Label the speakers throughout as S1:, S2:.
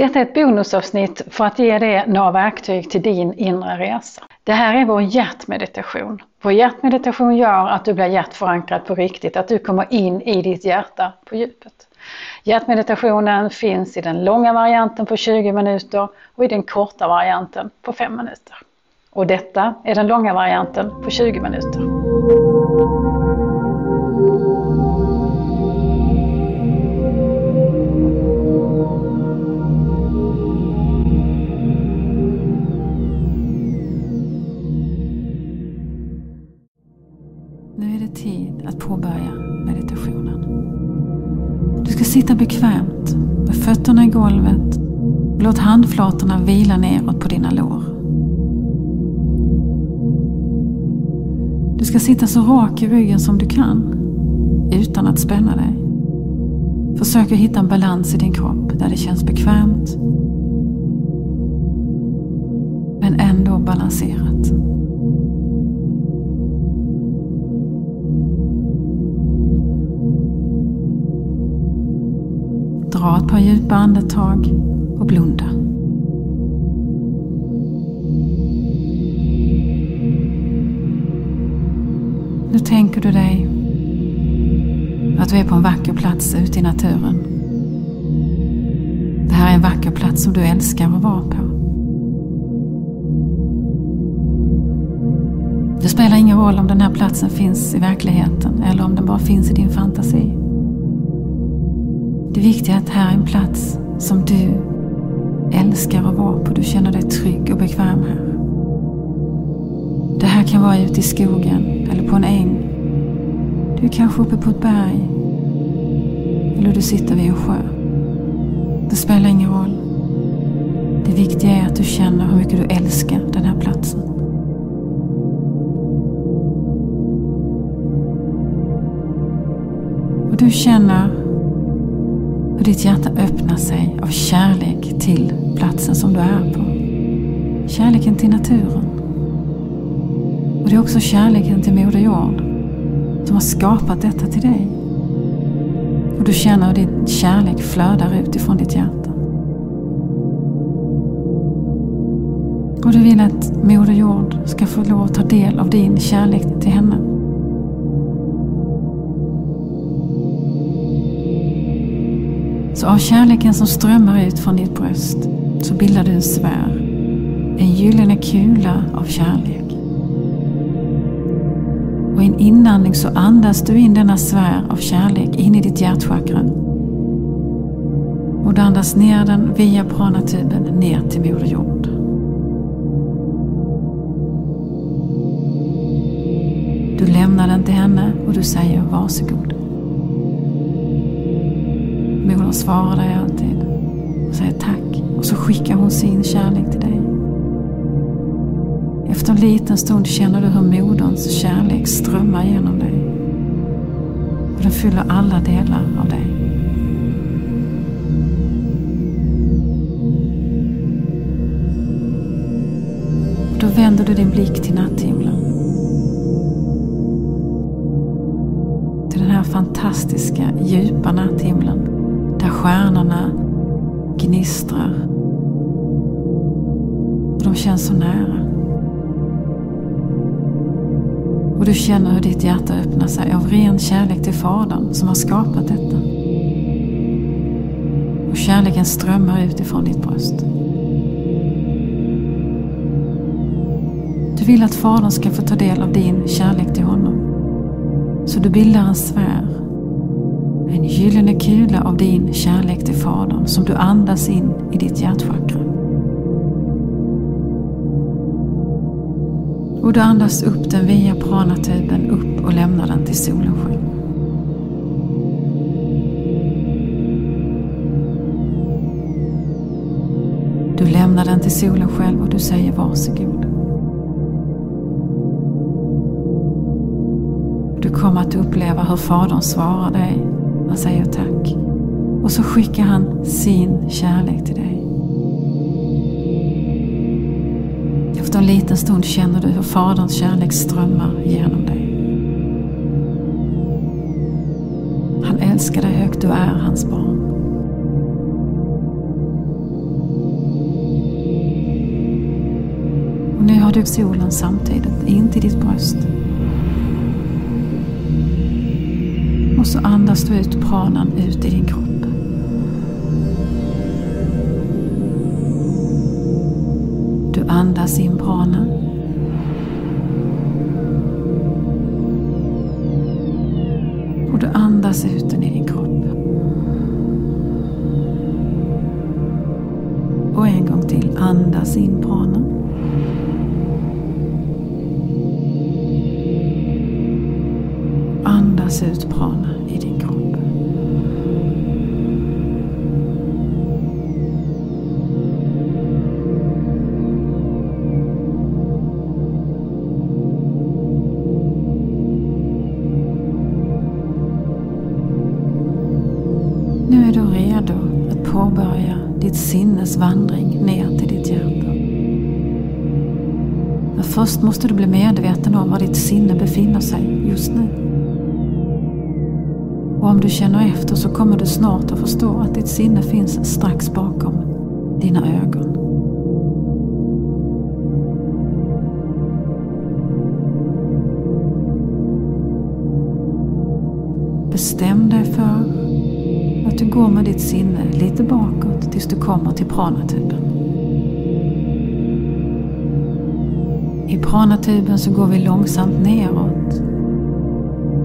S1: Detta är ett bonusavsnitt för att ge dig några verktyg till din inre resa. Det här är vår hjärtmeditation. Vår hjärtmeditation gör att du blir hjärtförankrad på riktigt, att du kommer in i ditt hjärta på djupet. Hjärtmeditationen finns i den långa varianten på 20 minuter och i den korta varianten på 5 minuter. Och detta är den långa varianten på 20 minuter.
S2: Påbörja meditationen. Du ska sitta bekvämt med fötterna i golvet låt handflatorna vila neråt på dina lår. Du ska sitta så rak i ryggen som du kan utan att spänna dig. Försök att hitta en balans i din kropp där det känns bekvämt men ändå balanserat. Dra ett par djupa andetag och blunda. Nu tänker du dig att du är på en vacker plats ute i naturen. Det här är en vacker plats som du älskar att vara på. Det spelar ingen roll om den här platsen finns i verkligheten eller om den bara finns i din fantasi. Det viktiga är att det här är en plats som du älskar att vara på. Du känner dig trygg och bekväm här. Det här kan vara ute i skogen eller på en äng. Du är kanske uppe på ett berg. Eller du sitter vid en sjö. Det spelar ingen roll. Det viktiga är att du känner hur mycket du älskar den här platsen. Och du känner hur ditt hjärta öppnar sig av kärlek till platsen som du är på. Kärleken till naturen. Och det är också kärleken till Moder Jord som har skapat detta till dig. Och du känner hur din kärlek flödar ut ifrån ditt hjärta. Och du vill att Moder Jord ska få lov att ta del av din kärlek till henne. Så av kärleken som strömmar ut från ditt bröst så bildar du en sfär. En gyllene kula av kärlek. Och i en inandning så andas du in denna sfär av kärlek in i ditt hjärtchakra. Och du andas ner den via pranatuben ner till Moder Jord. Du lämnar den till henne och du säger varsågod. Modern svarar dig alltid och säger tack och så skickar hon sin kärlek till dig. Efter en liten stund känner du hur moderns kärlek strömmar genom dig. Och den fyller alla delar av dig. Och då vänder du din blick till natthimlen. Till den här fantastiska, djupa natthimlen där stjärnorna gnistrar. Och de känns så nära. Och du känner hur ditt hjärta öppnar sig av ren kärlek till Fadern som har skapat detta. Och kärleken strömmar utifrån ditt bröst. Du vill att Fadern ska få ta del av din kärlek till honom. Så du bildar en sfär. En gyllene kula av din kärlek till Fadern som du andas in i ditt hjärtchakra. Och du andas upp den via pranatuben upp och lämnar den till solen själv. Du lämnar den till solen själv och du säger varsågod. Du kommer att uppleva hur Fadern svarar dig. Han säger tack. Och så skickar han sin kärlek till dig. Efter en liten stund känner du hur Faderns kärlek strömmar genom dig. Han älskar dig högt, du är hans barn. Och nu har du solen samtidigt in till ditt bröst. Och så andas du ut pranan ut i din kropp. Du andas in pranan. Och du andas ut den i din kropp. Och en gång till, andas in pranan. Först måste du bli medveten om var ditt sinne befinner sig just nu. Och om du känner efter så kommer du snart att förstå att ditt sinne finns strax bakom dina ögon. Bestäm dig för att du går med ditt sinne lite bakåt tills du kommer till pranatuben. I pranatuben så går vi långsamt neråt.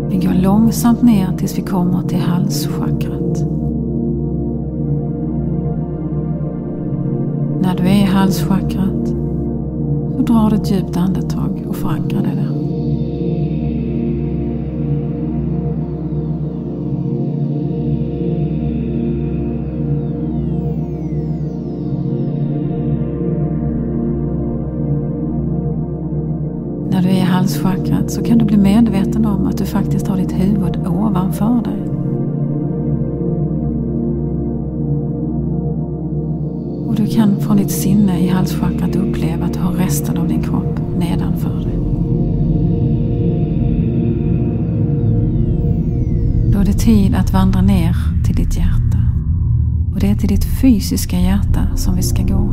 S2: Vi går långsamt ner tills vi kommer till halschakrat. När du är i halschakrat så drar du ett djupt andetag och förankrar dig där. Halschakrat så kan du bli medveten om att du faktiskt har ditt huvud ovanför dig. Och du kan från ditt sinne i halschakrat uppleva att du har resten av din kropp nedanför dig. Då är det tid att vandra ner till ditt hjärta. Och det är till ditt fysiska hjärta som vi ska gå.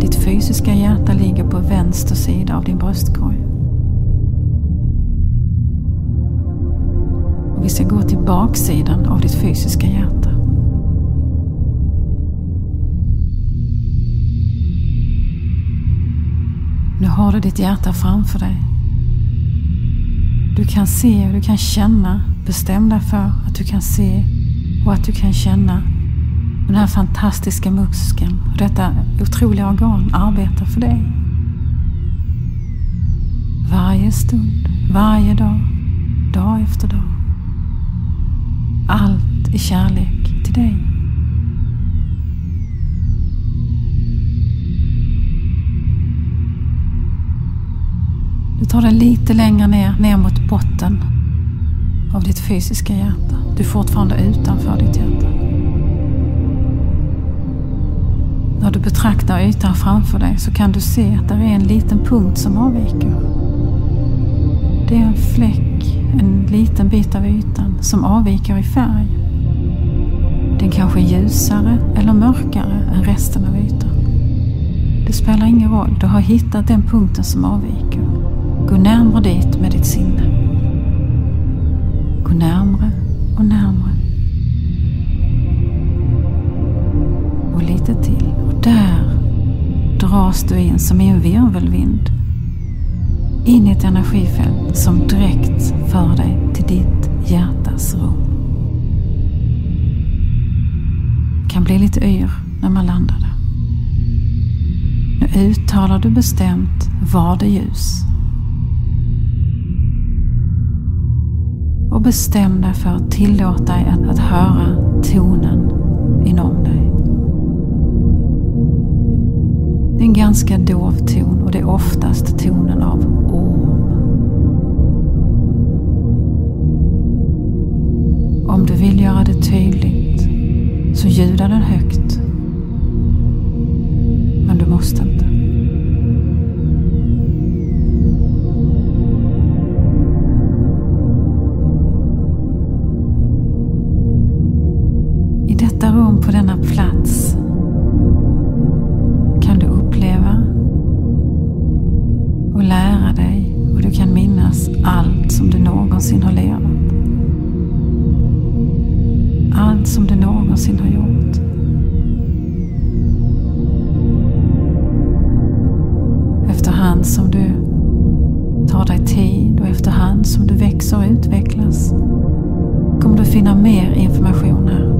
S2: Ditt fysiska hjärta ligger på vänster sida av din bröstkorg. Vi ska gå till baksidan av ditt fysiska hjärta. Nu har du ditt hjärta framför dig. Du kan se och du kan känna. Bestäm dig för att du kan se och att du kan känna den här fantastiska muskeln och detta otroliga organ arbetar för dig. Varje stund, varje dag, dag efter dag. Allt i kärlek till dig. Du tar dig lite längre ner, ner mot botten av ditt fysiska hjärta. Du är fortfarande utanför ditt hjärta. När du betraktar ytan framför dig så kan du se att det är en liten punkt som avviker. Det är en fläck, en liten bit av ytan som avviker i färg. Den kanske är ljusare eller mörkare än resten av ytan. Det spelar ingen roll, du har hittat den punkten som avviker. Gå närmare dit med ditt sinne. Gå närmre och närmre. Och lite till. Och där dras du in som i en virvelvind. In i ett energifält som direkt för dig till ditt hjärtas rum. kan bli lite yr när man landar där. Nu uttalar du bestämt var det ljus. Och bestäm dig för att tillåta dig att, att höra tonen inom dig. Det är en ganska dov ton och det är oftast tonen av Om du vill göra det tydligt så ljuda den högt. Men du måste inte. I detta rum på denna plats kan du uppleva och lära dig och du kan minnas allt som du någonsin har levt. Annat som du någonsin har gjort. Efterhand som du tar dig tid och efterhand som du växer och utvecklas kommer du finna mer information här.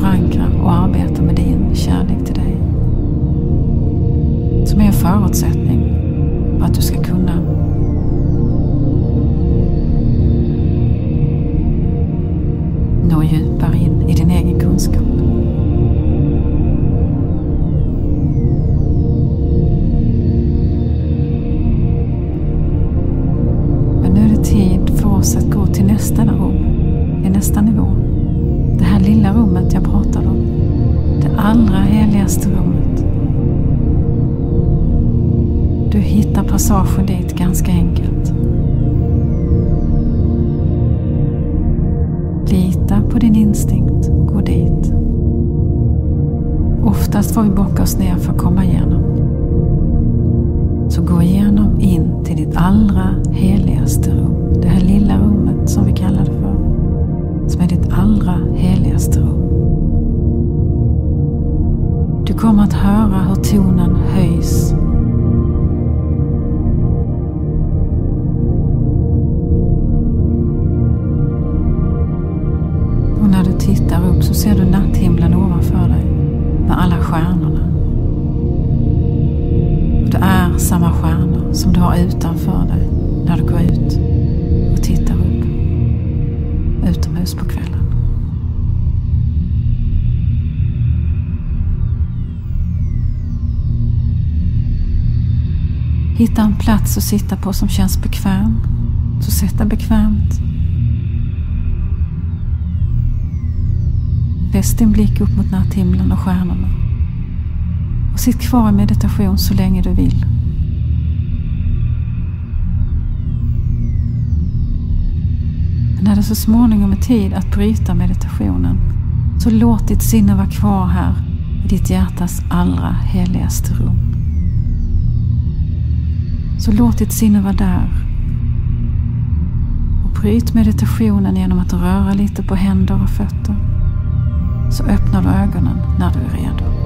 S2: Förankra och arbeta med din kärlek till dig. Som är en förutsättning för att du ska kunna Oftast får vi bocka oss ner för att komma igenom. Så gå igenom in till ditt allra heligaste rum. Det här lilla rummet som vi kallar det för. Som är ditt allra heligaste rum. Du kommer att höra hur tonen höjs Hitta en plats att sitta på som känns bekväm. Så sätt dig bekvämt. Fäst din blick upp mot natthimlen och stjärnorna. Och sitt kvar i meditation så länge du vill. När det så småningom är tid att bryta meditationen så låt ditt sinne vara kvar här i ditt hjärtas allra heligaste rum. Så låt ditt sinne vara där. Och bryt meditationen genom att röra lite på händer och fötter. Så öppnar du ögonen när du är redo.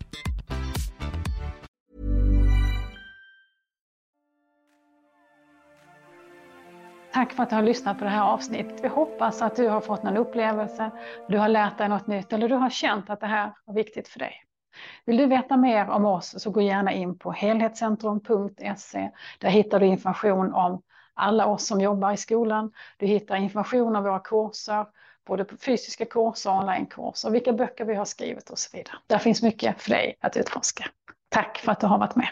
S1: Tack för att du har lyssnat på det här avsnittet. Vi hoppas att du har fått någon upplevelse, du har lärt dig något nytt eller du har känt att det här var viktigt för dig. Vill du veta mer om oss så gå gärna in på helhetscentrum.se. Där hittar du information om alla oss som jobbar i skolan. Du hittar information om våra kurser, både fysiska kurser och onlinekurser, vilka böcker vi har skrivit och så vidare. Där finns mycket för dig att utforska. Tack för att du har varit med.